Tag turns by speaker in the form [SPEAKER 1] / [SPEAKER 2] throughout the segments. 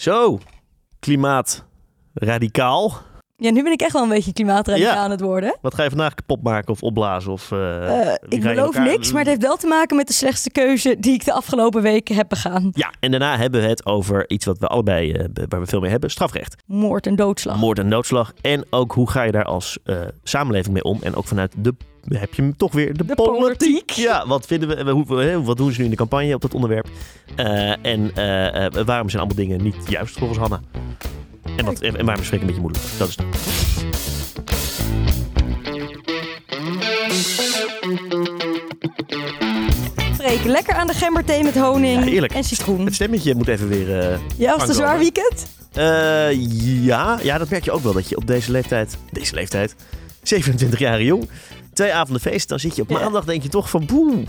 [SPEAKER 1] Zo, klimaat radicaal.
[SPEAKER 2] Ja, nu ben ik echt wel een beetje klimaatradicaal
[SPEAKER 1] Ja.
[SPEAKER 2] aan het worden.
[SPEAKER 1] Wat ga je vandaag kapot maken of opblazen? Of, eh,
[SPEAKER 2] Eh, ik beloof
[SPEAKER 1] elkaar-
[SPEAKER 2] niks, maar het heeft wel te maken met de slechtste keuze die ik de afgelopen weken heb begaan.
[SPEAKER 1] Ja, en daarna hebben we het over iets wat we allebei, eh, waar we veel mee hebben. Strafrecht.
[SPEAKER 2] Moord en doodslag.
[SPEAKER 1] Moord en doodslag. En ook hoe ga je daar als samenleving mee om? En ook vanuit de, heb je hem toch weer, de,
[SPEAKER 2] De
[SPEAKER 1] politiek.
[SPEAKER 2] politiek.
[SPEAKER 1] Ja, wat vinden we, hoe, wat doen ze nu in de campagne op dat onderwerp? En waarom zijn allemaal dingen niet juist volgens Hanna? En, wat, en, en waarom Freek een beetje moeilijk? Dat is het.
[SPEAKER 2] Freek, lekker aan de gemberthee met honing
[SPEAKER 1] Ja,
[SPEAKER 2] en citroen.
[SPEAKER 1] Het stemmetje moet even weer... eh,
[SPEAKER 2] Ja, was het een zwaar weekend?
[SPEAKER 1] Eh, ja, ja, dat merk je ook wel. Dat je op deze leeftijd, deze leeftijd, 27 jaar jong, twee avonden feest, dan zit je op
[SPEAKER 2] Ja.
[SPEAKER 1] maandag, denk je toch van boe.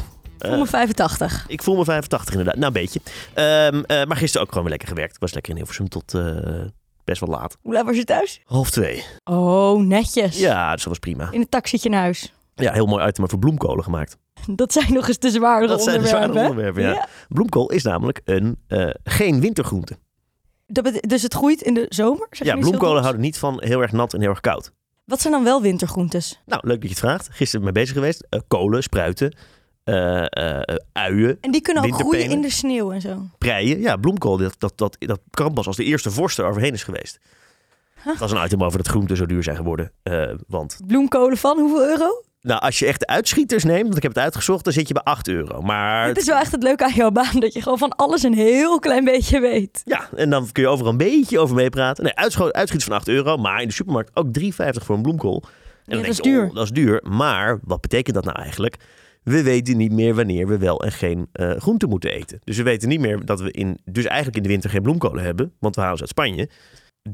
[SPEAKER 2] Om mijn 85.
[SPEAKER 1] ik voel me 85 inderdaad. Nou, een beetje. Ehm, eh, maar gisteren ook gewoon weer lekker gewerkt. Ik was lekker in Hilversum tot eh, best wel laat.
[SPEAKER 2] Hoe laat was je thuis?
[SPEAKER 1] Half twee.
[SPEAKER 2] Oh, netjes.
[SPEAKER 1] Ja, dus dat was prima.
[SPEAKER 2] In het taxietje naar huis.
[SPEAKER 1] Ja, heel mooi item over bloemkolen gemaakt.
[SPEAKER 2] Dat zijn nog eens de zwaardere
[SPEAKER 1] Dat zijn de
[SPEAKER 2] onderwerpen.
[SPEAKER 1] zware onderwerpen, ja.
[SPEAKER 2] Ja.
[SPEAKER 1] Bloemkool is namelijk een, eh, geen wintergroente.
[SPEAKER 2] Dat dus het groeit in de zomer? Zeg
[SPEAKER 1] Ja, bloemkolen houden niet van heel erg nat en heel erg koud.
[SPEAKER 2] Wat zijn dan wel wintergroentes?
[SPEAKER 1] Nou, leuk dat je het vraagt. Gisteren mee bezig geweest. Eh, kolen, spruiten, uien,
[SPEAKER 2] En die kunnen ook groeien in de sneeuw en zo.
[SPEAKER 1] preien. Ja, bloemkool, dat, dat, dat, dat kan pas als de eerste vorst er overheen is geweest. Dat was een item over dat groenten zo duur zijn geworden. Eh, want
[SPEAKER 2] Bloemkolen van hoeveel euro?
[SPEAKER 1] nou, als je echt de uitschieters neemt, want ik heb het uitgezocht, dan zit je bij 8 euro. Maar
[SPEAKER 2] Dit is wel echt het leuke aan jouw baan. Dat je gewoon van alles een heel klein beetje weet.
[SPEAKER 1] ja, en dan kun je overal een beetje over meepraten. Nee, uitschieters van 8 euro, maar in de supermarkt ook 3,50 voor een bloemkool. En dan
[SPEAKER 2] dat
[SPEAKER 1] denk
[SPEAKER 2] is
[SPEAKER 1] je,
[SPEAKER 2] duur.
[SPEAKER 1] oh, dat is duur. Maar wat betekent dat nou eigenlijk? We weten niet meer wanneer we wel en geen eh groente moeten eten. Dus we weten niet meer dat we in, dus eigenlijk in de winter geen bloemkolen hebben, want we halen ze uit Spanje.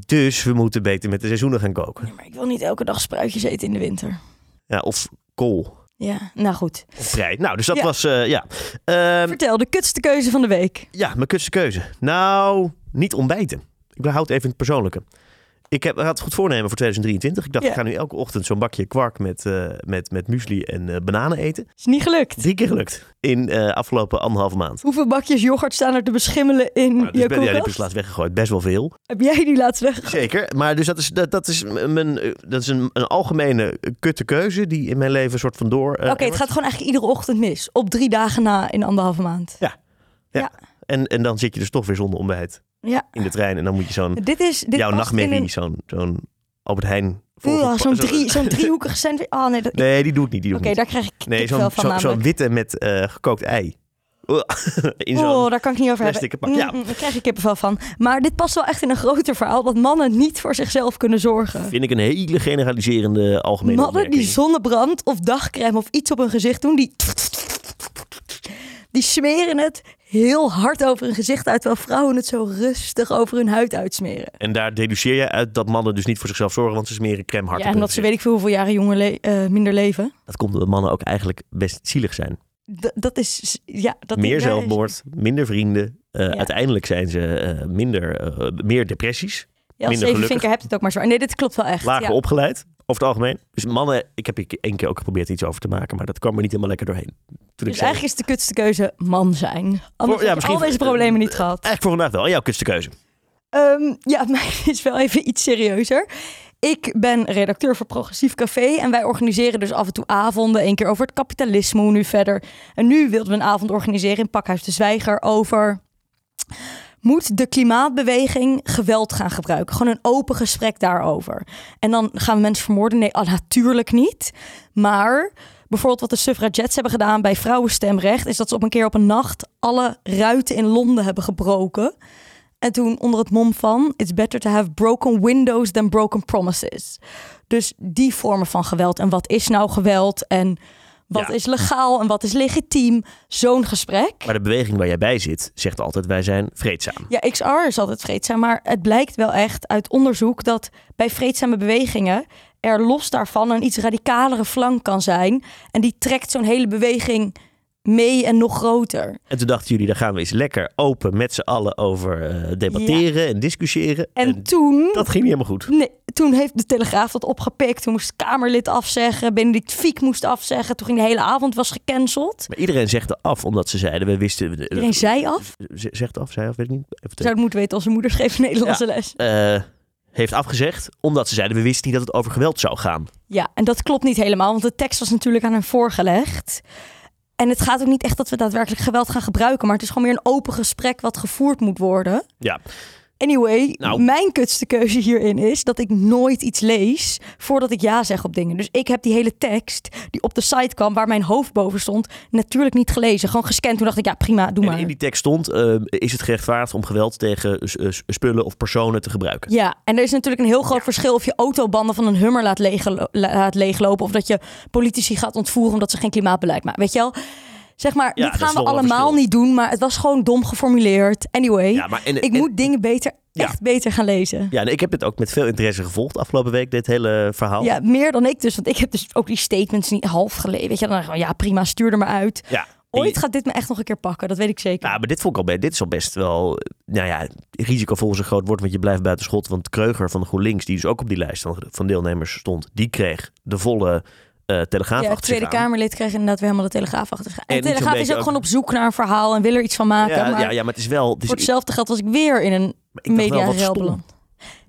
[SPEAKER 1] Dus we moeten beter met de seizoenen gaan koken.
[SPEAKER 2] Ja, maar ik wil niet elke dag spruitjes eten in de winter.
[SPEAKER 1] Ja, of kool
[SPEAKER 2] Ja, nou goed.
[SPEAKER 1] of prei. Nou, dus dat
[SPEAKER 2] Ja.
[SPEAKER 1] was, eh, ja. Ehm,
[SPEAKER 2] Vertel, de kutste keuze van de week.
[SPEAKER 1] ja, mijn kutste keuze. Nou, niet ontbijten. Ik behoud even het persoonlijke. Ik heb, had het goed voornemen voor 2023. Ik dacht,
[SPEAKER 2] Ja.
[SPEAKER 1] ik ga nu elke ochtend zo'n bakje kwark met, eh, met, met muesli en eh, bananen eten.
[SPEAKER 2] Is niet gelukt.
[SPEAKER 1] Drie keer gelukt in eh afgelopen anderhalve maand.
[SPEAKER 2] Hoeveel bakjes yoghurt staan er te beschimmelen in
[SPEAKER 1] Nou, dus
[SPEAKER 2] je
[SPEAKER 1] ben, ja, die heb ik
[SPEAKER 2] koelkast?
[SPEAKER 1] dus laatst weggegooid. Best wel veel.
[SPEAKER 2] Heb jij die laatst weggegooid?
[SPEAKER 1] Zeker. Maar dus dat is, dat, dat is, mijn, dat is een, een algemene kutte keuze die in mijn leven een soort van door...
[SPEAKER 2] Oké, het gaat gewoon eigenlijk iedere ochtend mis. Op drie dagen na in anderhalve maand.
[SPEAKER 1] en, en dan zit je dus toch weer zonder ontbijt
[SPEAKER 2] Ja.
[SPEAKER 1] in de trein. En dan moet je zo'n...
[SPEAKER 2] Dit is... Dit
[SPEAKER 1] jouw nachtmerrie,
[SPEAKER 2] een-
[SPEAKER 1] zo'n zo'n Albert Heijn... Volgepa-
[SPEAKER 2] Zo'n
[SPEAKER 1] zo-
[SPEAKER 2] drie, zo'n driehoekige sandwich. Oh nee, dat... oké,
[SPEAKER 1] Nee, die doe ik niet. Niet.
[SPEAKER 2] daar krijg ik
[SPEAKER 1] Nee, zo'n
[SPEAKER 2] van
[SPEAKER 1] zo, zo'n witte met eh, gekookt ei. Ugh. in zo'n...
[SPEAKER 2] Oh, daar kan ik niet over hebben.
[SPEAKER 1] pak- ja.
[SPEAKER 2] Mm, mm, daar krijg ik kippenvel van. Maar dit past wel echt in een groter verhaal. Dat mannen niet voor zichzelf kunnen zorgen.
[SPEAKER 1] Vind ik een hele generaliserende algemene
[SPEAKER 2] Mannen die zonnebrand of dagcrème of iets op hun gezicht doen, die... Die smeren het heel hard over hun gezicht uit, terwijl vrouwen het zo rustig over hun huid uitsmeren.
[SPEAKER 1] En daar deduceer je uit dat mannen dus niet voor zichzelf zorgen, want ze smeren crème hard
[SPEAKER 2] ja,
[SPEAKER 1] op
[SPEAKER 2] en dat ze weet ik veel hoeveel jaren jonger le- eh, minder leven.
[SPEAKER 1] Dat komt omdat mannen ook eigenlijk best zielig zijn.
[SPEAKER 2] D- dat is, ja... Dat
[SPEAKER 1] meer zelfmoord, minder vrienden. Eh,
[SPEAKER 2] Ja.
[SPEAKER 1] Uiteindelijk zijn ze eh, minder, meer depressies.
[SPEAKER 2] Ja, als Steven. Vinker hebt het ook maar zo. Nee, dit klopt wel echt.
[SPEAKER 1] Lager
[SPEAKER 2] ja.
[SPEAKER 1] opgeleid, over het algemeen. Dus mannen, ik heb hier één keer ook geprobeerd iets over te maken, maar dat kwam er niet helemaal lekker doorheen. Toen ik
[SPEAKER 2] Dus
[SPEAKER 1] zei,
[SPEAKER 2] eigenlijk is de kutste keuze man zijn. Anders
[SPEAKER 1] Voor- ja,
[SPEAKER 2] al deze problemen niet gehad.
[SPEAKER 1] Eigenlijk voor vandaag wel. En jouw kutste keuze.
[SPEAKER 2] Ehm, ja, mijn is wel even iets serieuzer. Ik ben redacteur voor Progressief Café en wij organiseren dus af en toe avonden. Eén keer over het kapitalisme, hoe nu verder. En nu wilden we een avond organiseren in Pakhuis de Zwijger over... Moet de klimaatbeweging geweld gaan gebruiken? Gewoon een open gesprek daarover. En dan gaan we mensen vermoorden? Nee, ah, natuurlijk niet. Maar bijvoorbeeld wat de suffragettes hebben gedaan bij vrouwenstemrecht... is dat ze op een keer op een nacht alle ruiten in Londen hebben gebroken... En toen onder het mom van... It's better to have broken windows than broken promises. Dus die vormen van geweld. En wat is nou geweld? En wat
[SPEAKER 1] Ja.
[SPEAKER 2] is legaal en wat is legitiem? Zo'n gesprek.
[SPEAKER 1] Maar de beweging waar jij bij zit, zegt altijd wij zijn vreedzaam.
[SPEAKER 2] Ja, XR is altijd vreedzaam. Maar het blijkt wel echt uit onderzoek... dat bij vreedzame bewegingen... er los daarvan een iets radicalere flank kan zijn. En die trekt zo'n hele beweging mee en nog groter.
[SPEAKER 1] En toen dachten jullie, daar gaan we eens lekker open met z'n allen over eh, debatteren en discussiëren.
[SPEAKER 2] En, toen...
[SPEAKER 1] dat ging niet helemaal goed.
[SPEAKER 2] Nee, toen heeft de Telegraaf dat opgepikt. Toen moest Kamerlid afzeggen. Benedict Fiek moest afzeggen. Toen ging de hele avond was gecanceld.
[SPEAKER 1] Maar iedereen zegt af, omdat ze zeiden, we wisten...
[SPEAKER 2] Iedereen zei af?
[SPEAKER 1] Zegt af, zei af, weet ik niet. Even
[SPEAKER 2] Zou het moeten weten als zijn moeder schreef Nederlandse les.
[SPEAKER 1] Eh, heeft afgezegd omdat ze zeiden we wisten niet dat het over geweld zou gaan.
[SPEAKER 2] Ja, en dat klopt niet helemaal, want de tekst was natuurlijk aan hen voorgelegd. En het gaat ook niet echt dat we daadwerkelijk geweld gaan gebruiken, maar het is gewoon meer een open gesprek wat gevoerd moet worden.
[SPEAKER 1] Ja.
[SPEAKER 2] Anyway,
[SPEAKER 1] Nou.
[SPEAKER 2] mijn kutste keuze hierin is dat ik nooit iets lees voordat ik ja zeg op dingen. Dus ik heb die hele tekst die op de site kwam, waar mijn hoofd boven stond, natuurlijk niet gelezen. Gewoon gescand. Toen dacht ik, ja prima, doe
[SPEAKER 1] En
[SPEAKER 2] maar.
[SPEAKER 1] in die tekst stond, eh, is het gerechtvaardigd om geweld tegen eh, spullen of personen te gebruiken?
[SPEAKER 2] Ja, en er is natuurlijk een heel groot verschil of je autobanden van een Hummer laat, laat leeglopen of dat je politici gaat ontvoeren omdat ze geen klimaatbeleid maken. Weet je wel? Zeg maar,
[SPEAKER 1] Ja,
[SPEAKER 2] dit
[SPEAKER 1] dat
[SPEAKER 2] gaan we allemaal
[SPEAKER 1] verschil.
[SPEAKER 2] niet doen, maar het was gewoon dom geformuleerd. Anyway,
[SPEAKER 1] Ja, maar en,
[SPEAKER 2] ik
[SPEAKER 1] en-
[SPEAKER 2] moet dingen beter,
[SPEAKER 1] Ja.
[SPEAKER 2] echt beter gaan lezen.
[SPEAKER 1] Ja, en ik heb het ook met veel interesse gevolgd afgelopen week, dit hele verhaal.
[SPEAKER 2] Ja, meer dan ik dus, want ik heb dus ook die statements niet half gelezen. Weet je, dan dacht ik gewoon, ja prima, stuur er maar uit.
[SPEAKER 1] Ja.
[SPEAKER 2] Ooit gaat dit me echt nog een keer pakken, dat weet ik zeker.
[SPEAKER 1] Nou, maar dit vond ik al bij. Dit is al best wel. Nou ja, risicovol is een groot woord, want je blijft buiten schot. Want Kreuger van de GroenLinks, die dus ook op die lijst van deelnemers stond, die kreeg de volle eh telegraaf
[SPEAKER 2] ja, het Tweede
[SPEAKER 1] aan.
[SPEAKER 2] Kamerlid kreeg inderdaad weer helemaal de Telegraaf achter zich. En,
[SPEAKER 1] En
[SPEAKER 2] Telegraaf is ook
[SPEAKER 1] ook-
[SPEAKER 2] gewoon op zoek naar een verhaal en wil er iets van maken.
[SPEAKER 1] Ja,
[SPEAKER 2] maar
[SPEAKER 1] ja, ja, maar het is wel. Het is,
[SPEAKER 2] voor hetzelfde geld was ik weer in een media beland.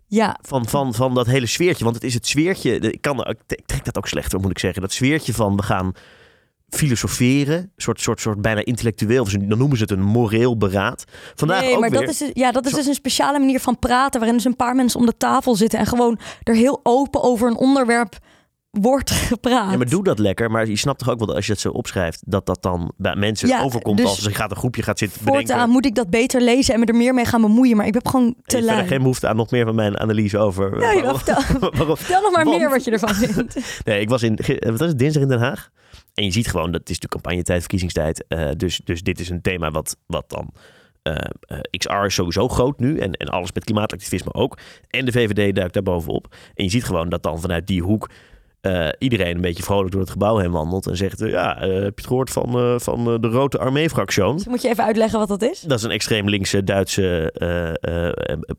[SPEAKER 2] Ja,
[SPEAKER 1] van, van, van dat hele sfeertje. Want het is het sfeertje. Ik, kan, ik trek dat ook slechter, moet ik zeggen. Dat sfeertje van we gaan filosoferen. Soort, soort, soort bijna intellectueel. Dan noemen ze het een moreel beraad. Vandaag
[SPEAKER 2] nee,
[SPEAKER 1] ook
[SPEAKER 2] maar
[SPEAKER 1] weer.
[SPEAKER 2] dat is, dus- ja, dat is dus een speciale manier van praten... waarin dus een paar mensen om de tafel zitten... en gewoon er heel open over een onderwerp wordt gepraat.
[SPEAKER 1] Ja, maar doe dat lekker. Maar je snapt toch ook wel dat als je het zo opschrijft, dat dat dan bij mensen
[SPEAKER 2] Ja,
[SPEAKER 1] overkomt
[SPEAKER 2] dus
[SPEAKER 1] als er gaat een groepje gaat zitten bedenken.
[SPEAKER 2] Voortaan moet ik dat beter lezen en me er meer mee gaan bemoeien... maar ik heb gewoon
[SPEAKER 1] En
[SPEAKER 2] te
[SPEAKER 1] je verder
[SPEAKER 2] lui.
[SPEAKER 1] geen behoefte aan nog meer van mijn analyse over.
[SPEAKER 2] Ja, ja,
[SPEAKER 1] waarom-
[SPEAKER 2] vertel,
[SPEAKER 1] waarom-
[SPEAKER 2] vertel nog maar
[SPEAKER 1] Want-
[SPEAKER 2] meer wat je ervan vindt.
[SPEAKER 1] Nee, ik was in ge- wat was het, dinsdag in Den Haag. En je ziet gewoon, dat het is natuurlijk campagnetijd, verkiezingstijd. eh, dus, dus dit is een thema wat, wat dan... eh, eh, XR is sowieso groot nu. En, en alles met klimaatactivisme ook. En de VVD duikt daar bovenop. En je ziet gewoon dat dan vanuit die hoek... eh, iedereen een beetje vrolijk door het gebouw heen wandelt. En zegt, eh, ja, eh, heb je het gehoord van, van de Rode Armee-fractie?
[SPEAKER 2] Dus moet je even uitleggen wat dat is?
[SPEAKER 1] Dat is een extreem linkse Duitse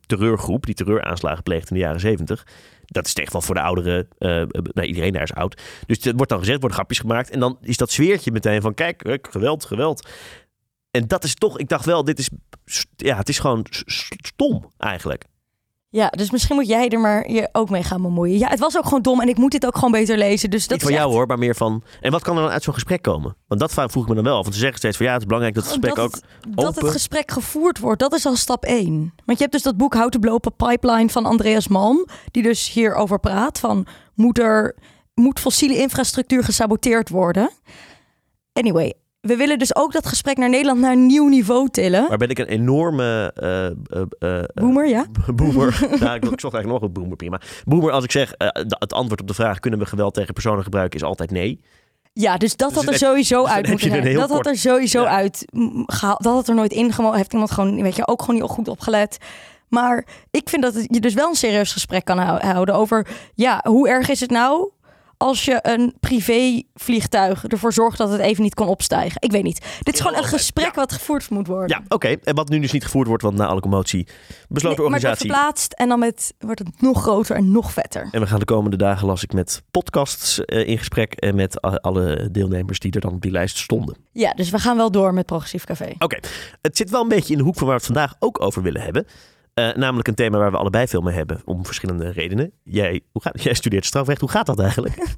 [SPEAKER 1] terreurgroep die terreuraanslagen pleegt in de jaren zeventig. Dat is echt wel voor de ouderen. nou, iedereen daar is oud. Dus het wordt dan gezegd, worden grapjes gemaakt. En dan is dat sfeertje meteen van: kijk, geweld, geweld. En dat is toch, ik dacht wel, dit is, ja, het is gewoon stom eigenlijk.
[SPEAKER 2] Ja, dus misschien moet jij er maar je ook mee gaan bemoeien. Ja, het was ook gewoon dom en ik moet dit ook gewoon beter lezen. Dus dat
[SPEAKER 1] Niet van
[SPEAKER 2] is
[SPEAKER 1] jou
[SPEAKER 2] echt-
[SPEAKER 1] hoor, maar meer van. En wat kan er dan uit zo'n gesprek komen? Want dat vroeg ik me dan wel. Want ze zeggen steeds van ja, het is belangrijk dat het gesprek
[SPEAKER 2] dat
[SPEAKER 1] ook.
[SPEAKER 2] het, dat het
[SPEAKER 1] open-
[SPEAKER 2] gesprek gevoerd wordt, dat is al stap 1. Want je hebt dus dat boek How to Blow Pipeline van Andreas Malm, die dus hierover praat van moet er moet fossiele infrastructuur gesaboteerd worden. Anyway, we willen dus ook dat gesprek naar Nederland naar een nieuw niveau tillen.
[SPEAKER 1] Maar ben ik een enorme. eh, eh, eh, eh,
[SPEAKER 2] Boomer, ja?
[SPEAKER 1] Boomer. nou, ik, ik zocht eigenlijk nog een boomer, prima. Boomer, als ik zeg, het antwoord op de vraag... kunnen we geweld tegen personen gebruiken, is altijd nee.
[SPEAKER 2] Ja, dus dat
[SPEAKER 1] Dus
[SPEAKER 2] had er
[SPEAKER 1] heb-
[SPEAKER 2] sowieso
[SPEAKER 1] dus
[SPEAKER 2] uit moeten zijn. Dat had er sowieso
[SPEAKER 1] Ja.
[SPEAKER 2] uit gehaald. Dat had er nooit ingemogen. Heeft iemand gewoon, weet je, ook gewoon niet goed opgelet. Maar ik vind dat je dus wel een serieus gesprek kan hou- houden over... ja, hoe erg is het nou als je een privévliegtuig ervoor zorgt dat het even niet kon opstijgen? Ik weet niet. Dit is gewoon een gesprek
[SPEAKER 1] ja.
[SPEAKER 2] wat gevoerd moet worden.
[SPEAKER 1] Ja, oké. En wat nu dus niet gevoerd wordt, want na alle commotie... besloot de
[SPEAKER 2] Nee, maar
[SPEAKER 1] organisatie...
[SPEAKER 2] verplaatst en dan met, wordt het nog groter en nog vetter.
[SPEAKER 1] En we gaan de komende dagen, las ik, met podcasts eh, in gesprek... en met alle deelnemers die er dan op die lijst stonden.
[SPEAKER 2] Ja, dus we gaan wel door met Progressief Café.
[SPEAKER 1] Oké, het zit wel een beetje in de hoek van waar we het vandaag ook over willen hebben. Eh, namelijk een thema waar we allebei veel mee hebben, om verschillende redenen. Jij, hoe gaat, jij studeert strafrecht, hoe gaat dat eigenlijk?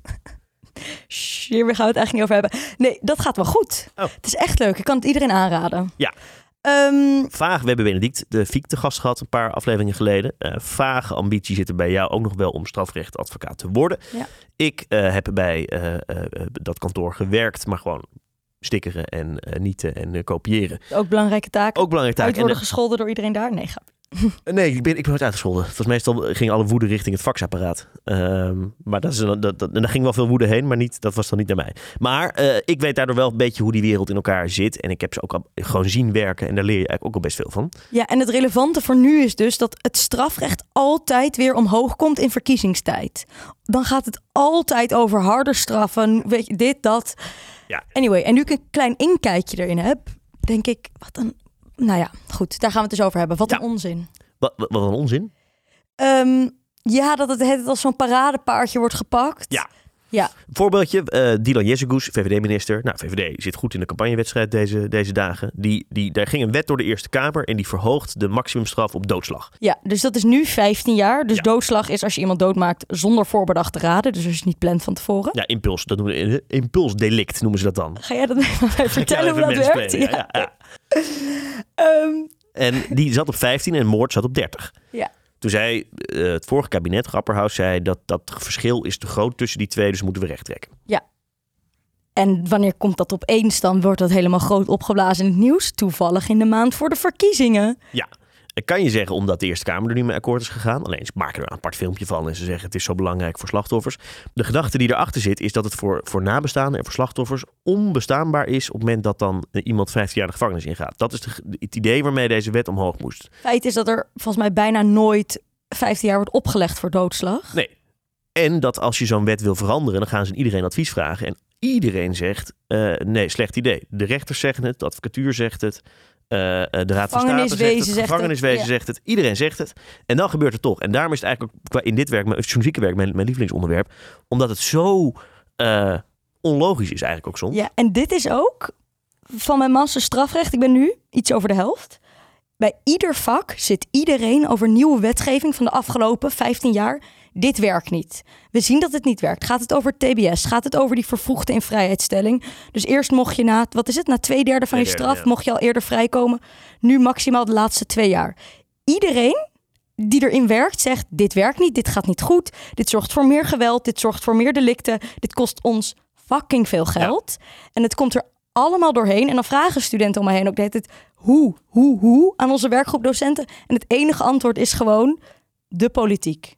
[SPEAKER 2] Hier gaan we het eigenlijk niet over hebben. Nee, dat gaat wel goed.
[SPEAKER 1] Oh.
[SPEAKER 2] Het is echt leuk. Ik kan het iedereen aanraden.
[SPEAKER 1] Ja.
[SPEAKER 2] Ehm,
[SPEAKER 1] Vaag, we hebben Benedict de Fiek te gast gehad een paar afleveringen geleden. Eh, vage ambitie zit er bij jou ook nog wel om strafrechtadvocaat te worden.
[SPEAKER 2] Ja.
[SPEAKER 1] Ik eh, heb bij dat kantoor gewerkt, maar gewoon stickeren en eh, nieten en kopiëren.
[SPEAKER 2] ook belangrijke taak.
[SPEAKER 1] Ook belangrijk taak.
[SPEAKER 2] Uit worden
[SPEAKER 1] En,
[SPEAKER 2] gescholden door iedereen daar? Nee, grap.
[SPEAKER 1] nee, ik ben, ik ben nooit uitgescholden. Het was meestal ging alle woede richting het faxapparaat. Ehm, maar dat is, dat, dat, en daar ging wel veel woede heen, maar niet, dat was dan niet naar mij. Maar eh, ik weet daardoor wel een beetje hoe die wereld in elkaar zit. En ik heb ze ook al gewoon zien werken en daar leer je eigenlijk ook al best veel van.
[SPEAKER 2] Ja, en het relevante voor nu is dus dat het strafrecht altijd weer omhoog komt in verkiezingstijd. Dan gaat het altijd over harder straffen, weet je, dit, dat.
[SPEAKER 1] Ja.
[SPEAKER 2] Anyway, en nu ik een klein inkijkje erin heb, denk ik, wat een... Nou ja, goed, daar gaan we het dus over hebben. Wat
[SPEAKER 1] Ja.
[SPEAKER 2] een onzin.
[SPEAKER 1] Wat, wat wat een onzin.
[SPEAKER 2] Ehm, ja, dat het, het als zo'n paradepaardje wordt gepakt.
[SPEAKER 1] Ja.
[SPEAKER 2] Ja,
[SPEAKER 1] Voorbeeldje, eh Dylan Jezegoes, VVD-minister. Nou, VVD zit goed in de campagnewedstrijd deze, deze dagen. Die, die, daar ging een wet door de Eerste Kamer en die verhoogt de maximumstraf op doodslag.
[SPEAKER 2] ja, dus dat is nu 15 jaar. Dus
[SPEAKER 1] Ja.
[SPEAKER 2] doodslag is als je iemand doodmaakt zonder voorbedachte raden. Dus als je het niet plant van tevoren.
[SPEAKER 1] Ja, impuls. Dat noemen we, eh, impulsdelict noemen ze dat dan.
[SPEAKER 2] Ga jij dat even vertellen hoe dat werkt?
[SPEAKER 1] ja.
[SPEAKER 2] Ehm,
[SPEAKER 1] En die zat op 15 en moord zat op 30.
[SPEAKER 2] Ja.
[SPEAKER 1] Toen zei eh, het vorige kabinet, Grapperhaus, zei dat dat verschil is te groot tussen die twee, dus moeten we recht trekken.
[SPEAKER 2] En wanneer komt dat opeens? Dan wordt dat helemaal groot opgeblazen in het nieuws. Toevallig in de maand voor de verkiezingen.
[SPEAKER 1] Ik kan je zeggen omdat de Eerste Kamer er nu mee akkoord is gegaan. Alleen ze maken er een apart filmpje van en ze zeggen het is zo belangrijk voor slachtoffers. De gedachte die erachter zit is dat het voor, voor nabestaanden en voor slachtoffers onbestaanbaar is op het moment dat dan iemand 15 jaar de gevangenis ingaat. Dat is de, het idee waarmee deze wet omhoog moest.
[SPEAKER 2] Feit is dat er volgens mij bijna nooit 15 jaar wordt opgelegd voor doodslag.
[SPEAKER 1] Nee. En dat als je zo'n wet wil veranderen, dan gaan ze iedereen advies vragen. En iedereen zegt, eh, nee, slecht idee. De rechters zeggen het, de advocatuur zegt het, eh, eh, de Raad van State zegt het,
[SPEAKER 2] Gevangeniswezen
[SPEAKER 1] het
[SPEAKER 2] zegt het,
[SPEAKER 1] gevangeniswezen
[SPEAKER 2] ja.
[SPEAKER 1] zegt het. Iedereen zegt het. En dan gebeurt het toch. En daarom is het eigenlijk ook qua in dit werk, mijn het journalistieke werk, mijn, mijn lievelingsonderwerp. Omdat het zo eh, onlogisch is eigenlijk ook soms.
[SPEAKER 2] Ja, en dit is ook van mijn master strafrecht. Ik ben nu iets over de helft. Bij ieder vak zit iedereen over nieuwe wetgeving van de afgelopen 15 jaar. Dit werkt niet. We zien dat het niet werkt. Gaat het over TBS? Gaat het over die vervroegde invrijheidstelling? Dus eerst mocht je na, wat is het, na twee derde van je straf,
[SPEAKER 1] ja.
[SPEAKER 2] mocht je al eerder vrijkomen. Nu maximaal de laatste twee jaar. Iedereen die erin werkt zegt, dit werkt niet, dit gaat niet goed. Dit zorgt voor meer geweld, dit zorgt voor meer delicten. Dit kost ons fucking veel geld. En het komt er allemaal doorheen. En dan vragen studenten om me heen ook de hele tijd, hoe, hoe, hoe aan onze werkgroep docenten. En het enige antwoord is gewoon de politiek.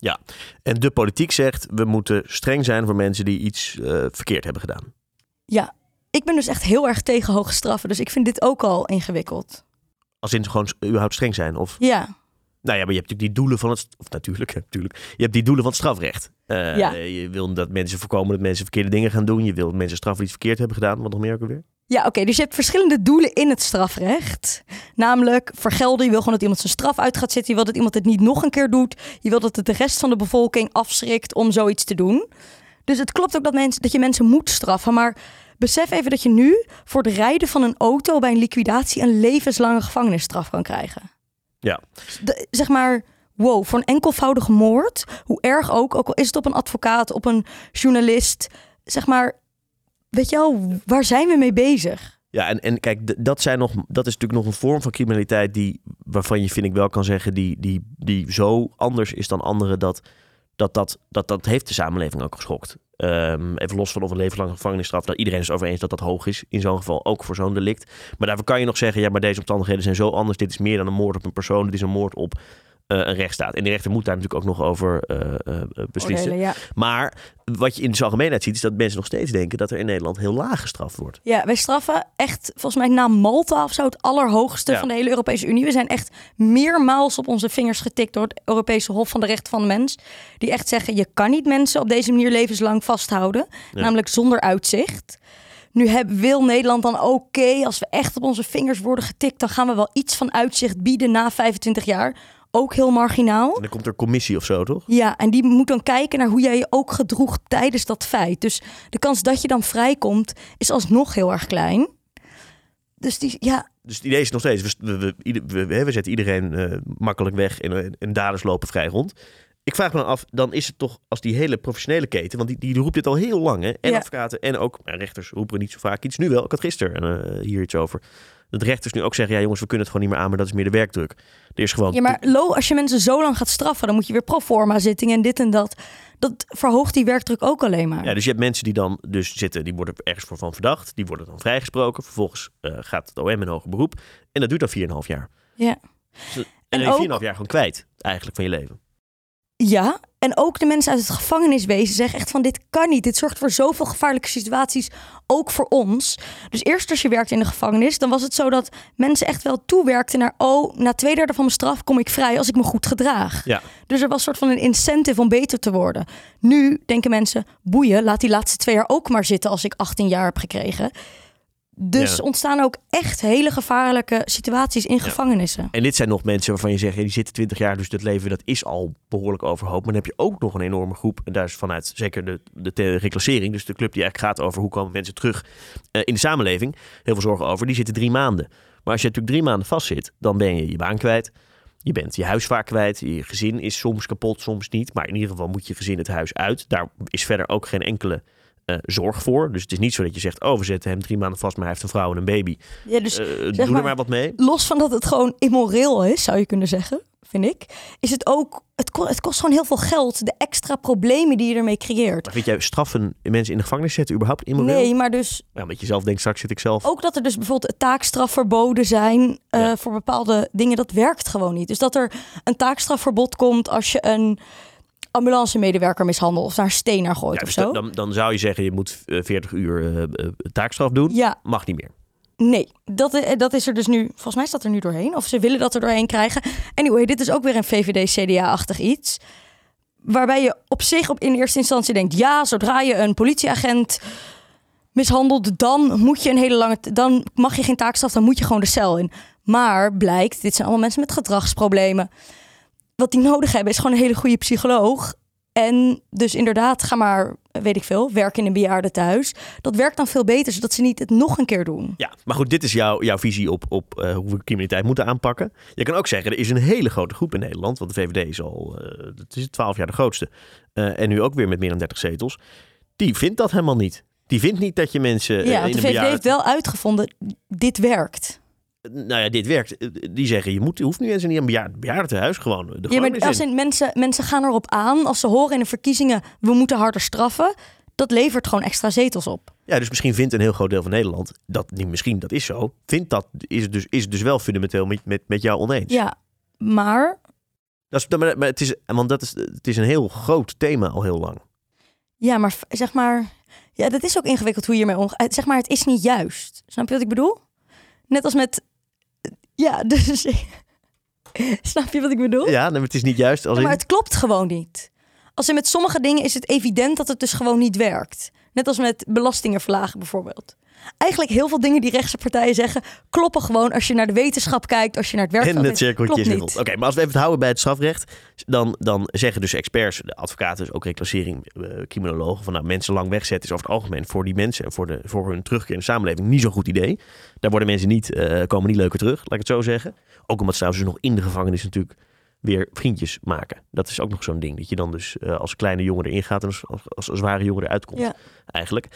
[SPEAKER 1] En de politiek zegt, we moeten streng zijn voor mensen die iets eh, verkeerd hebben gedaan.
[SPEAKER 2] Ja, ik ben dus echt heel erg tegen hoge straffen. Dus ik vind dit ook al ingewikkeld.
[SPEAKER 1] Als in gewoon überhaupt streng zijn. Of,
[SPEAKER 2] Ja,
[SPEAKER 1] nou ja, maar je hebt natuurlijk die doelen van het... Of natuurlijk, natuurlijk. Je hebt die doelen van het strafrecht. Eh,
[SPEAKER 2] Ja.
[SPEAKER 1] Je wil dat mensen voorkomen dat mensen verkeerde dingen gaan doen. Je wil dat mensen straffen die iets verkeerd hebben gedaan. Wat nog meer ook alweer?
[SPEAKER 2] Ja, oké. dus je hebt verschillende doelen in het strafrecht. Namelijk vergelden. Je wil gewoon dat iemand zijn straf uit gaat zitten. Je wil dat iemand het niet nog een keer doet. Je wil dat het de rest van de bevolking afschrikt om zoiets te doen. Dus het klopt ook dat, mensen, dat je mensen moet straffen. Maar besef even dat je nu voor het rijden van een auto bij een liquidatie een levenslange gevangenisstraf kan krijgen.
[SPEAKER 1] Ja.
[SPEAKER 2] De- zeg maar, wow, voor een enkelvoudige moord, hoe erg ook, ook al is het op een advocaat, op een journalist, zeg maar, weet je wel, waar zijn we mee bezig?
[SPEAKER 1] Ja, en, en kijk, dat, zijn nog, dat is natuurlijk nog een vorm van criminaliteit die, waarvan je, vind ik wel kan zeggen, die, die, die zo anders is dan anderen, dat dat, dat, dat, dat heeft de samenleving ook geschokt. Ehm, even los van of een levenslange gevangenisstraf, dat iedereen is over eens dat dat hoog is, in zo'n geval ook voor zo'n delict. Maar daarvoor kan je nog zeggen, ja, maar deze omstandigheden zijn zo anders, dit is meer dan een moord op een persoon, dit is een moord op een rechtsstaat. En de rechter moet daar natuurlijk ook nog over eh, eh, eh, beslissen.
[SPEAKER 2] Oordelen, ja.
[SPEAKER 1] Maar wat je in de algemeenheid ziet, is dat mensen nog steeds denken dat er in Nederland heel laag gestraft wordt.
[SPEAKER 2] Ja, wij straffen echt, volgens mij na Malta of zo, het allerhoogste
[SPEAKER 1] Ja.
[SPEAKER 2] van de hele Europese Unie. We zijn echt meermaals op onze vingers getikt door het Europese Hof van de Rechten van de Mens. Die echt zeggen, je kan niet mensen op deze manier levenslang vasthouden.
[SPEAKER 1] Ja.
[SPEAKER 2] Namelijk zonder uitzicht. Nu heb, wil Nederland dan, oké, als we echt op onze vingers worden getikt... dan gaan we wel iets van uitzicht bieden na 25 jaar. Ook heel marginaal.
[SPEAKER 1] En dan komt er commissie of zo, toch?
[SPEAKER 2] Ja, en die moet dan kijken naar hoe jij je ook gedroeg tijdens dat feit. Dus de kans dat je dan vrijkomt is alsnog heel erg klein. Dus die, ja,
[SPEAKER 1] Dus het idee is nog steeds, we, we, we, we, zetten iedereen eh, makkelijk weg en, en daders lopen vrij rond. Ik vraag me dan af, dan is het toch als die hele professionele keten, want die, die roept dit al heel lang, hè? En
[SPEAKER 2] Ja.
[SPEAKER 1] advocaten en ook nou, rechters roepen niet zo vaak iets. Nu wel, ik had gisteren eh, hier iets over. Dat rechters nu ook zeggen, ja jongens, we kunnen het gewoon niet meer aan, maar dat is meer de werkdruk. Er is gewoon...
[SPEAKER 2] ja, maar Lo, als je mensen zo lang gaat straffen, dan moet je weer proforma zittingen en dit en dat. Dat verhoogt die werkdruk ook alleen maar.
[SPEAKER 1] Ja, dus je hebt mensen die dan dus zitten, die worden ergens voor van verdacht. Die worden dan vrijgesproken. Vervolgens eh, gaat het OM in hoger beroep. En dat duurt dan 4,5 jaar.
[SPEAKER 2] Ja.
[SPEAKER 1] En
[SPEAKER 2] En
[SPEAKER 1] dan ben je
[SPEAKER 2] ook-
[SPEAKER 1] 4,5 jaar gewoon kwijt, eigenlijk, van je leven.
[SPEAKER 2] Ja, en ook de mensen uit het gevangeniswezen zeggen echt van dit kan niet. Dit zorgt voor zoveel gevaarlijke situaties, ook voor ons. Dus eerst als je werkt in de gevangenis, dan was het zo dat mensen echt wel toewerkten naar... oh, na twee derde van mijn straf kom ik vrij als ik me goed gedraag.
[SPEAKER 1] Ja.
[SPEAKER 2] Dus er was een soort van een incentive om beter te worden. Nu denken mensen, boeien, laat die laatste twee jaar ook maar zitten als ik 18 jaar heb gekregen. Dus
[SPEAKER 1] Ja.
[SPEAKER 2] ontstaan ook echt hele gevaarlijke situaties in gevangenissen.
[SPEAKER 1] En dit zijn nog mensen waarvan je zegt, ja, die zitten 20 jaar, dus dat leven dat is al behoorlijk overhoop. Maar dan heb je ook nog een enorme groep. En daar is vanuit zeker de, de, de reclassering, dus de club die eigenlijk gaat over hoe komen mensen terug eh, in de samenleving, heel veel zorgen over. Die zitten drie maanden. Maar als je natuurlijk drie maanden vastzit, dan ben je je baan kwijt. Je bent je huis vaak kwijt. Je gezin is soms kapot, soms niet. Maar in ieder geval moet je gezin het huis uit. Daar is verder ook geen enkele eh, zorg voor. Dus het is niet zo dat je zegt, oh, we zetten hem drie maanden vast, maar hij heeft een vrouw en een baby.
[SPEAKER 2] Ja, dus
[SPEAKER 1] Eh, doe
[SPEAKER 2] maar-
[SPEAKER 1] er maar wat mee.
[SPEAKER 2] los van dat het gewoon immoreel is, zou je kunnen zeggen, vind ik, is het ook, het, ko- het kost gewoon heel veel geld, de extra problemen die je ermee creëert.
[SPEAKER 1] Maar vind jij straffen mensen in de gevangenis zetten überhaupt immoreel?
[SPEAKER 2] Nee, maar dus
[SPEAKER 1] Ja, omdat je zelf denkt, straks zit ik zelf.
[SPEAKER 2] ook dat er dus bijvoorbeeld taakstrafverboden zijn eh,
[SPEAKER 1] Ja.
[SPEAKER 2] voor bepaalde dingen, dat werkt gewoon niet. Dus dat er een taakstrafverbod komt als je een ambulancemedewerker mishandelt of daar een steen naar gooit
[SPEAKER 1] Ja,
[SPEAKER 2] of
[SPEAKER 1] dus
[SPEAKER 2] zo.
[SPEAKER 1] dan, dan, zou je zeggen, je moet eh, 40 uur eh, eh, taakstraf doen.
[SPEAKER 2] Ja,
[SPEAKER 1] Mag niet meer.
[SPEAKER 2] Nee, dat, eh, dat is er dus nu. Volgens mij staat er nu doorheen. Of ze willen dat er doorheen krijgen. Anyway, dit is ook weer een VVD-CDA-achtig iets. Waarbij je op zich op, in eerste instantie denkt: ja, zodra je een politieagent mishandelt, dan moet je een hele lange. Dan mag je geen taakstraf, dan moet je gewoon de cel in. Maar blijkt, dit zijn allemaal mensen met gedragsproblemen. Wat die nodig hebben is gewoon een hele goede psycholoog. En dus inderdaad, ga maar, weet ik veel, werken in een bejaardentehuis. Dat werkt dan veel beter, zodat ze niet het nog een keer doen.
[SPEAKER 1] Ja, maar goed, dit is jouw, jouw visie op, op eh, hoe we criminaliteit moeten aanpakken. Je kan ook zeggen, er is een hele grote groep in Nederland, want de VVD is al, eh het is 12 jaar de grootste. eh, en nu ook weer met meer dan 30 zetels. Die vindt dat helemaal niet. Die vindt niet dat je mensen
[SPEAKER 2] Ja,
[SPEAKER 1] in
[SPEAKER 2] de VVD heeft wel uitgevonden, dit werkt.
[SPEAKER 1] Nou ja, dit werkt. Eh, Die zeggen, je, moet, je hoeft nu eens niet een bejaard, bejaardentehuis gewoon de
[SPEAKER 2] Ja, maar als
[SPEAKER 1] in.
[SPEAKER 2] mensen, mensen gaan erop aan, als ze horen in de verkiezingen, we moeten harder straffen. Dat levert gewoon extra zetels op.
[SPEAKER 1] Ja, dus misschien vindt een heel groot deel van Nederland, dat niet misschien, dat is zo, vindt dat, is het dus, is het dus wel fundamenteel met, met, met jou oneens.
[SPEAKER 2] Ja, maar
[SPEAKER 1] Dat is, maar, maar het, is, want dat is, het is een heel groot thema al heel lang.
[SPEAKER 2] Ja, maar zeg maar, ja, dat is ook ingewikkeld hoe je hiermee omgaat. Zeg maar, het is niet juist. Snap je wat ik bedoel? Net als met, ja, dus, snap je wat ik bedoel?
[SPEAKER 1] Ja, nee, maar het is niet juist. Als
[SPEAKER 2] Ja, maar
[SPEAKER 1] in-
[SPEAKER 2] het klopt gewoon niet. Als in met sommige dingen is het evident dat het dus gewoon niet werkt. Net als met belastingen verlagen bijvoorbeeld. Eigenlijk heel veel dingen die rechtse partijen zeggen... kloppen gewoon als je naar de wetenschap kijkt, als je naar het werk
[SPEAKER 1] En het cirkeltje. Oké, maar als we even het houden bij het strafrecht, dan, dan zeggen dus experts, de advocaten, dus ook reclassering, eh, criminologen, van nou, mensen lang wegzetten is over het algemeen voor die mensen en voor, de, voor hun terugkeer in de samenleving niet zo'n goed idee. Daar worden mensen niet, eh, komen niet leuker terug, laat ik het zo zeggen. Ook omdat ze dus nog in de gevangenis natuurlijk weer vriendjes maken. Dat is ook nog zo'n ding, dat je dan dus eh, als kleine jongen erin gaat en als, als, als zware jongen eruit komt,
[SPEAKER 2] Ja.
[SPEAKER 1] eigenlijk.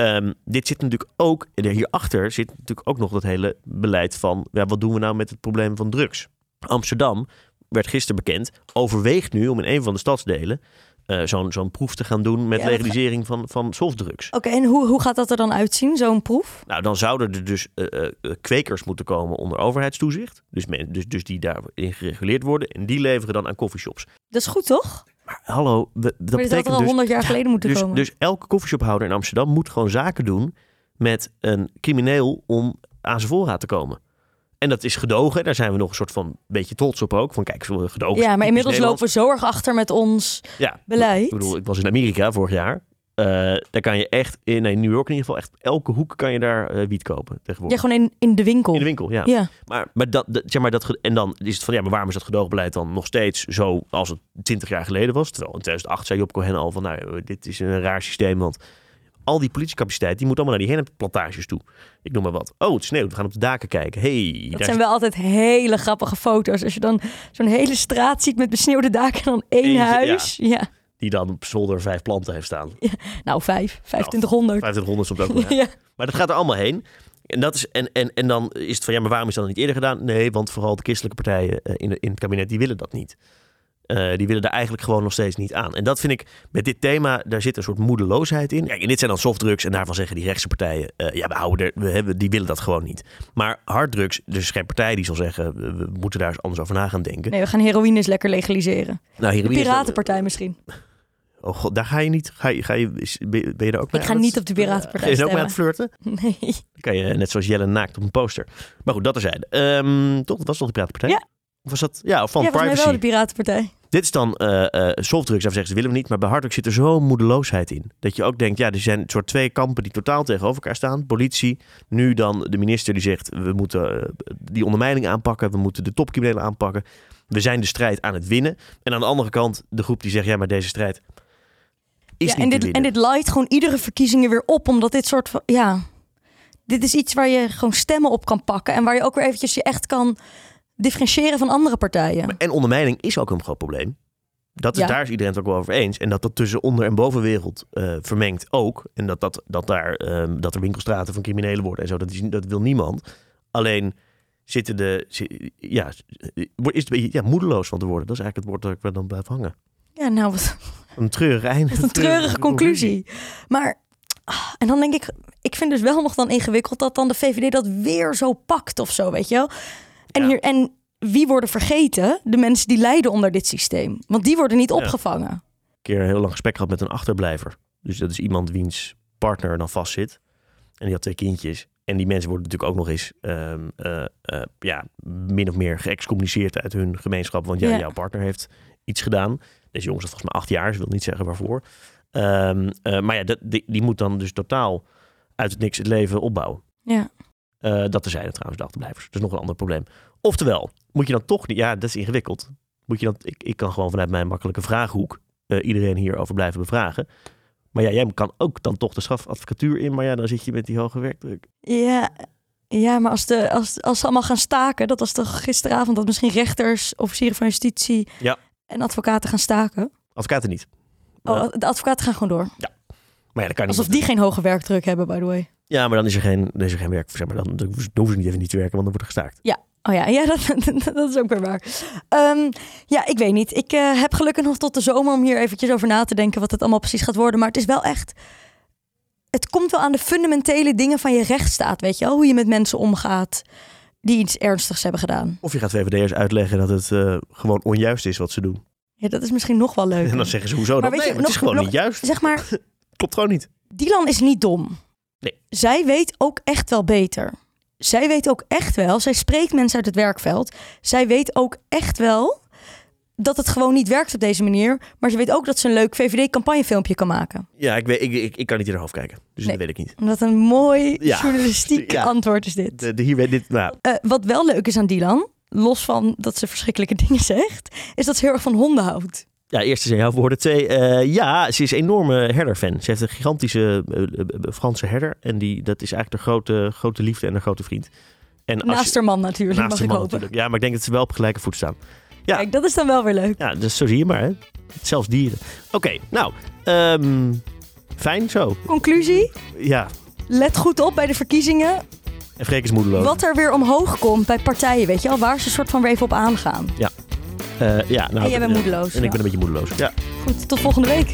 [SPEAKER 1] Ehm, dit zit natuurlijk ook, hierachter zit natuurlijk ook nog dat hele beleid van, ja, wat doen we nou met het probleem van drugs? Amsterdam werd gisteren bekend, overweegt nu om in een van de stadsdelen eh, zo'n zo'n proef te gaan doen met
[SPEAKER 2] Ja,
[SPEAKER 1] legalisering van, van softdrugs.
[SPEAKER 2] Oké, en hoe, hoe gaat dat er dan uitzien, zo'n proef?
[SPEAKER 1] Nou, dan zouden er dus eh, eh, kwekers moeten komen onder overheidstoezicht. Dus, men, dus, dus die daarin gereguleerd worden. En die leveren dan aan coffeeshops.
[SPEAKER 2] Dat is goed, toch?
[SPEAKER 1] Maar hallo, we- dat
[SPEAKER 2] maar had er al
[SPEAKER 1] dus...
[SPEAKER 2] 100 jaar geleden moeten
[SPEAKER 1] Dus,
[SPEAKER 2] komen.
[SPEAKER 1] dus elke coffeeshophouder in Amsterdam moet gewoon zaken doen met een crimineel om aan zijn voorraad te komen. En dat is gedogen. Daar zijn we nog een soort van beetje trots op ook. Van kijk, zo gedogen.
[SPEAKER 2] ja, maar inmiddels
[SPEAKER 1] lopen
[SPEAKER 2] lopen we zo erg achter met ons
[SPEAKER 1] Ja,
[SPEAKER 2] beleid.
[SPEAKER 1] ik bedoel, ik was in Amerika vorig jaar. Eh, daar kan je echt, in nee, New York in ieder geval, echt elke hoek kan je daar eh, wiet kopen
[SPEAKER 2] ja,
[SPEAKER 1] tegenwoordig.
[SPEAKER 2] gewoon in, in de winkel.
[SPEAKER 1] In de winkel, ja.
[SPEAKER 2] Ja.
[SPEAKER 1] Maar, maar, dat, dat- zeg maar dat, en dan is het van, ja, maar waarom is dat gedoogbeleid dan nog steeds zo als het 20 jaar geleden was? Terwijl in 2008 zei Job Cohen al van, nou, dit is een raar systeem, want al die politiecapaciteit, die moet allemaal naar die hennepplantages toe. Ik noem maar wat. Oh, het sneeuwt, we gaan op de daken kijken. hey,
[SPEAKER 2] Dat zijn wel altijd hele grappige foto's. Als je dan zo'n hele straat ziet met besneeuwde daken en dan één
[SPEAKER 1] Eentje,
[SPEAKER 2] huis. Ja.
[SPEAKER 1] Die dan op zolder vijf planten heeft staan.
[SPEAKER 2] Nou, vijf. 2500.
[SPEAKER 1] 2500 soms ook wel. ja. Maar dat gaat er allemaal heen. En, dat is, en, en, en dan is het van, ja, maar waarom is dat niet eerder gedaan? Nee, want vooral de christelijke partijen eh, in, in het kabinet, die willen dat niet. Eh, die willen daar eigenlijk gewoon nog steeds niet aan. En dat vind ik met dit thema, daar zit een soort moedeloosheid in. Kijk, en dit zijn dan softdrugs en daarvan zeggen die rechtse partijen, eh, ja, we houden er, we hebben, die willen dat gewoon niet. Maar harddrugs, dus geen partij die zal zeggen, we, moeten daar eens anders over na gaan denken.
[SPEAKER 2] Nee, we gaan heroïne eens lekker legaliseren.
[SPEAKER 1] Nou,
[SPEAKER 2] De
[SPEAKER 1] heroïne is-
[SPEAKER 2] Piratenpartij misschien.
[SPEAKER 1] Oh god, daar ga je niet, ga je, ga je, is- ben je er ook mee
[SPEAKER 2] Ik ga
[SPEAKER 1] het-
[SPEAKER 2] niet op de Piratenpartij
[SPEAKER 1] je er ook mee aan het flirten?
[SPEAKER 2] Nee.
[SPEAKER 1] Dan kan je net zoals Jelle naakt op een poster. Maar goed, dat er zijn. toch, dat was toch de Piratenpartij?
[SPEAKER 2] Ja.
[SPEAKER 1] Of was dat? Ja, van
[SPEAKER 2] ja,
[SPEAKER 1] privacy.
[SPEAKER 2] wel de Piratenpartij.
[SPEAKER 1] Dit is dan eh eh softdrugs. Zeggen ze, willen we niet. Maar bij harddrugs zit er zo'n moedeloosheid in. Dat je ook denkt, ja, er zijn soort twee kampen die totaal tegenover elkaar staan. Politie, nu dan de minister die zegt, we moeten eh, die ondermijning aanpakken. We moeten de topcriminelen aanpakken. We zijn de strijd aan het winnen. En aan de andere kant de groep die zegt, ja, maar deze strijd is
[SPEAKER 2] ja,
[SPEAKER 1] niet
[SPEAKER 2] en, dit, en dit light gewoon iedere verkiezingen weer op. Omdat dit soort van, ja... Dit is iets waar je gewoon stemmen op kan pakken. En waar je ook weer eventjes je echt kan differentiëren van andere partijen.
[SPEAKER 1] En ondermijning is ook een groot probleem. Dat is,
[SPEAKER 2] Ja.
[SPEAKER 1] Daar is iedereen het ook wel over eens. En dat dat tussen onder- en bovenwereld eh, vermengt ook. En dat, dat, dat, daar, ehm, dat er winkelstraten van criminelen worden en zo. Dat, is, dat wil niemand. Alleen zitten de... Ja, is het een beetje ja, moedeloos van te worden. Dat is eigenlijk het woord dat ik er dan blijf hangen.
[SPEAKER 2] Ja, nou, wat,
[SPEAKER 1] Een treurig einde.
[SPEAKER 2] wat een treurige conclusie. Maar, ah, en dan denk ik... Ik vind dus wel nog dan ingewikkeld dat dan de VVD dat weer zo pakt of zo, weet je wel. En,
[SPEAKER 1] Ja.
[SPEAKER 2] hier, en wie worden vergeten? De mensen die lijden onder dit systeem. Want die worden niet
[SPEAKER 1] Ja.
[SPEAKER 2] opgevangen.
[SPEAKER 1] een keer een heel lang gesprek gehad met een achterblijver. Dus dat is iemand wiens partner dan vastzit. En die had twee kindjes. En die mensen worden natuurlijk ook nog eens ehm, eh, eh, ja, min of meer geëxcommuniceerd uit hun gemeenschap. Want ja,
[SPEAKER 2] Ja.
[SPEAKER 1] jouw partner heeft iets gedaan. Deze jongen zat volgens mij acht jaar. Ze wil niet zeggen waarvoor. Ehm, eh, maar ja, dat, die, die moet dan dus totaal uit het niks het leven opbouwen.
[SPEAKER 2] Ja.
[SPEAKER 1] Eh, dat terzijde trouwens, de achterblijvers. Dat is nog een ander probleem. Oftewel, moet je dan toch niet... Ja, dat is ingewikkeld. Moet je dan, ik, ik kan gewoon vanuit mijn makkelijke vraaghoek eh, iedereen hierover blijven bevragen. Maar ja, jij kan ook dan toch de strafadvocatuur in. Maar ja, dan zit je met die hoge werkdruk.
[SPEAKER 2] Ja, ja maar als, de, als, als ze allemaal gaan staken, dat was toch gisteravond dat misschien rechters, officieren van justitie
[SPEAKER 1] Ja.
[SPEAKER 2] En advocaten gaan staken?
[SPEAKER 1] Advocaten niet.
[SPEAKER 2] Oh, de advocaten gaan gewoon door.
[SPEAKER 1] maar ja, dat kan niet.
[SPEAKER 2] Alsof die geen hoge werkdruk hebben, by the way.
[SPEAKER 1] Ja, maar dan is er geen, dan is er geen werk. Zeg maar, dan, dan hoeven ze niet even niet te werken, want dan wordt er gestaakt.
[SPEAKER 2] Oh ja, ja dat, dat is ook weer waar. Ehm, ja, ik weet niet. Ik eh, heb gelukkig nog tot de zomer om hier eventjes over na te denken wat het allemaal precies gaat worden. Maar het is wel echt... Het komt wel aan de fundamentele dingen van je rechtsstaat, weet je wel? Hoe je met mensen omgaat die iets ernstigs hebben gedaan.
[SPEAKER 1] Of je gaat VVD'ers uitleggen dat het eh, gewoon onjuist is wat ze doen.
[SPEAKER 2] Ja, dat is misschien nog wel leuk.
[SPEAKER 1] En dan zeggen ze, hoezo
[SPEAKER 2] weet
[SPEAKER 1] Nee,
[SPEAKER 2] je,
[SPEAKER 1] maar het is gewoon
[SPEAKER 2] nog-
[SPEAKER 1] niet juist.
[SPEAKER 2] Zeg maar,
[SPEAKER 1] Klopt gewoon niet.
[SPEAKER 2] Dylan is niet dom.
[SPEAKER 1] Nee.
[SPEAKER 2] Zij weet ook echt wel beter. Zij weet ook echt wel, zij spreekt mensen uit het werkveld. Zij weet ook echt wel dat het gewoon niet werkt op deze manier. Maar ze weet ook dat ze een leuk VVD-campagnefilmpje kan maken.
[SPEAKER 1] Ja, ik, weet, ik, ik, ik kan niet in haar hoofd kijken. Dus
[SPEAKER 2] Nee.
[SPEAKER 1] dat weet ik niet.
[SPEAKER 2] Wat een mooi
[SPEAKER 1] Ja.
[SPEAKER 2] journalistiek
[SPEAKER 1] Ja.
[SPEAKER 2] antwoord is dit.
[SPEAKER 1] De, de, hier dit, nou,
[SPEAKER 2] Eh, wat wel leuk is aan Dylan, los van dat ze verschrikkelijke dingen zegt, is dat ze heel erg van honden houdt.
[SPEAKER 1] Ja, eerst is jouw woorden. Twee, eh, ja, ze is een enorme herderfan. Ze heeft een gigantische eh, Franse herder. En die, dat is eigenlijk de grote, grote liefde en de grote vriend. En
[SPEAKER 2] Naast
[SPEAKER 1] je-
[SPEAKER 2] haar man natuurlijk,
[SPEAKER 1] naast
[SPEAKER 2] mag
[SPEAKER 1] haar
[SPEAKER 2] ik hopen.
[SPEAKER 1] natuurlijk. Ja, maar ik denk dat ze wel op gelijke voet staan. Ja.
[SPEAKER 2] Kijk, dat is dan wel weer leuk.
[SPEAKER 1] Ja, dus zo zie je maar, hè. Zelfs dieren. Oké, nou, ehm, fijn zo.
[SPEAKER 2] Conclusie,
[SPEAKER 1] Ja,
[SPEAKER 2] let goed op bij de verkiezingen.
[SPEAKER 1] en Freek is moedeloos.
[SPEAKER 2] Wat er weer omhoog komt bij partijen, weet je wel, waar ze een soort van weer even op aangaan.
[SPEAKER 1] Eh, ja, nou,
[SPEAKER 2] En jij bent
[SPEAKER 1] ja.
[SPEAKER 2] moedeloos.
[SPEAKER 1] En ik
[SPEAKER 2] ja.
[SPEAKER 1] ben een beetje moedeloos. Ja.
[SPEAKER 2] Goed, tot volgende week.